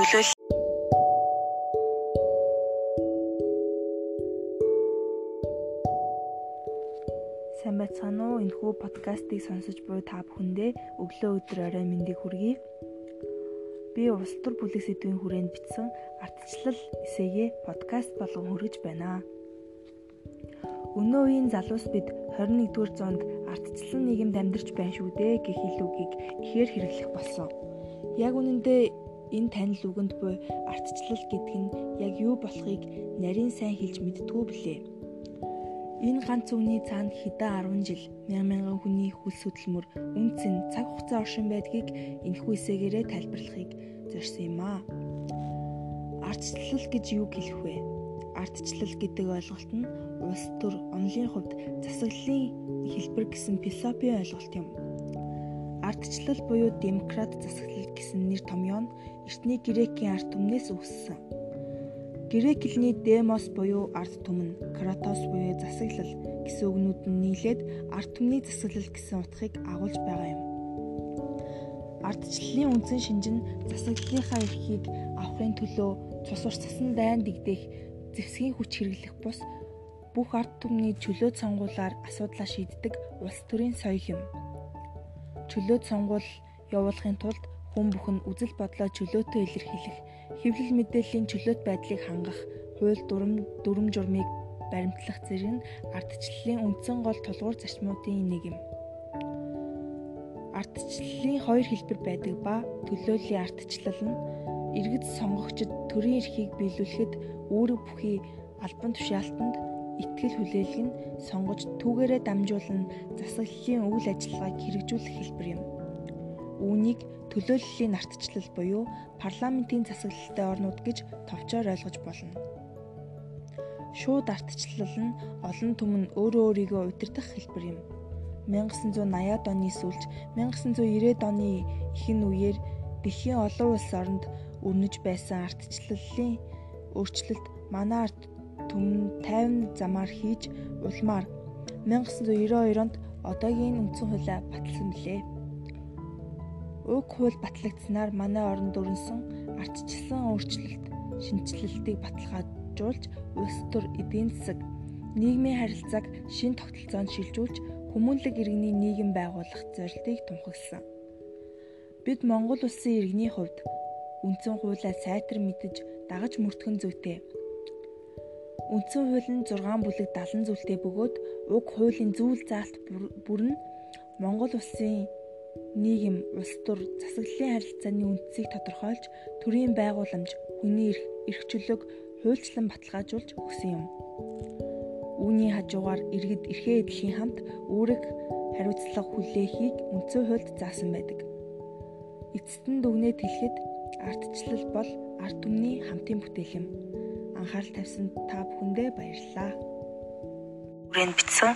төлөөл Сайн байцгаана уу? Энэхүү подкастыг сонсож буй та бүхэндээ өглөө өдөр орой мэндийг хүргэе. Би улс төр бүлэг сэдвийн хүрээнд бичсэн ардчлал эсэгээ подкаст болгон хүргэж байна. Өнөө үеийн залуус бид 21-р зуунд ардчлан нийгэмд амьдарч байна шүү дээ гэх хэлүүгийг ихээр хэрэглэх болсон. Яг үнэндээ энэ танил үгэнд буй ардчлал гэдэг нь яг юу болохыг нарийн сайн хэлж мэдтгүү блээ. Энэ ганц үгний цаанд хэдэн 10 жил мянган мянган хүний хүл хөдөлмөр үнц нь цаг хугацаа оршин байдгийг энэхүү хэсэгээрээ тайлбарлахыг зорьсон юм аа. Ардчлал гэж юу хэлэх вэ? Ардчлал гэдэг ойлголт нь улс төр онолын хувьд засаглалын хэлбэр гэсэн философийн ойлголт юм. Ардчлал буюу демократ засаглал гэсэн нэр томьёо нь эртний грекийн ард түмнээс үүссэн. Грек хэлний дemos буюу ард түмэн, кратос буюу засаглал гэсэн үгнүүд нь нийлээд ард түмний засаглал гэсэн утгыг агуулж байгаа юм. Ардчлалын үндсэн шинж нь засаглалынхаа эрхийг авахын төлөө цус урт цасан дайн дэгдэх зэвсгийн хүч хэрэглэх бус бүх ард түмний чөлөөт сонгуулаар асуудлаа шийддэг улс төрийн соёл юм. Чөлөөт сонгуул явуулахын тулд хүн бүхэн үзэл бодлоо чөлөөтэй илэрхийлэх, хэвлэл мэдээллийн чөлөөт байдлыг хангах, хууль дүрм дүрм журмыг баримтлах зэрэг нь ардчлалын үндсэн гол тулгуур зарчмуудын нэг юм. Ардчлалын хоёр хэлбэр байдаг ба төлөөллийн ардчлал нь иргэд сонгогчд төрийн эрхийг биелүүлэхэд үүрэг бүхий албан тушаалтанд итгэл хүлээлг нь сонгож түүгээрээ дамжуулан засаглалын үйл ажиллагааг хэрэгжүүлэх хэлбэр юм. Үүнийг төлөөллийн ардчлал буюу парламентын засаглалтай орнууд гэж товчоор ойлгож болно. Шууд ардчлал нь олон түмэн өөрөө өөрийгөө удирдах хэлбэр юм. 1980-ад оны сүүлч 1990-ад оны ихэнх үеэр дэлхийн олон улс оронд өрнөж байсан ардчлалын өөрчлөлт манай ард түмэн 50 замаар хийж улмаар 1992 онд одоогийн үндсэн хуулиа баталсан билээ. Уг хууль батлагдсанаар манай оронд өрнсөн ардчилсан өөрчлөлт шинжилэлтийг баталгаажуулж улс төр эдийн засаг нийгмийн харилцааг шин тогтолцоонд шилжүүлж хүмүүнлэг иргэний нийгэм байгуулах зорилтыг тунхагласан. Бид Монгол улсын иргэний хувьд үндсэн хуулиа сайтар мэдж дагаж мөрдөхөн зүйтэй Үндсэн хууль нь 6 бүлэг 70 зүйлтэй бөгөөд уг хуулийн зүйл заалт бүр нь Монгол улсын нийгэм, улс төр, засаглалын харилцааны үндсийг тодорхойлж төрийн байгууламж, хүний эрх, эрх чөлөөг хуульчлан баталгаажуулж өгсөн юм. Үүний хажуугаар иргэд эрхээ эдлэхийн хамт үүрэг хариуцлага хүлээхийг үндсэн хуульд заасан байдаг. Эцэст нь дүгнээд хэлэхэд ардчлал бол ард түмний хамтын бүтээл юм анхаарал тавьсан та бүхэндээ баярлалаа. Хүрээнд бичсэн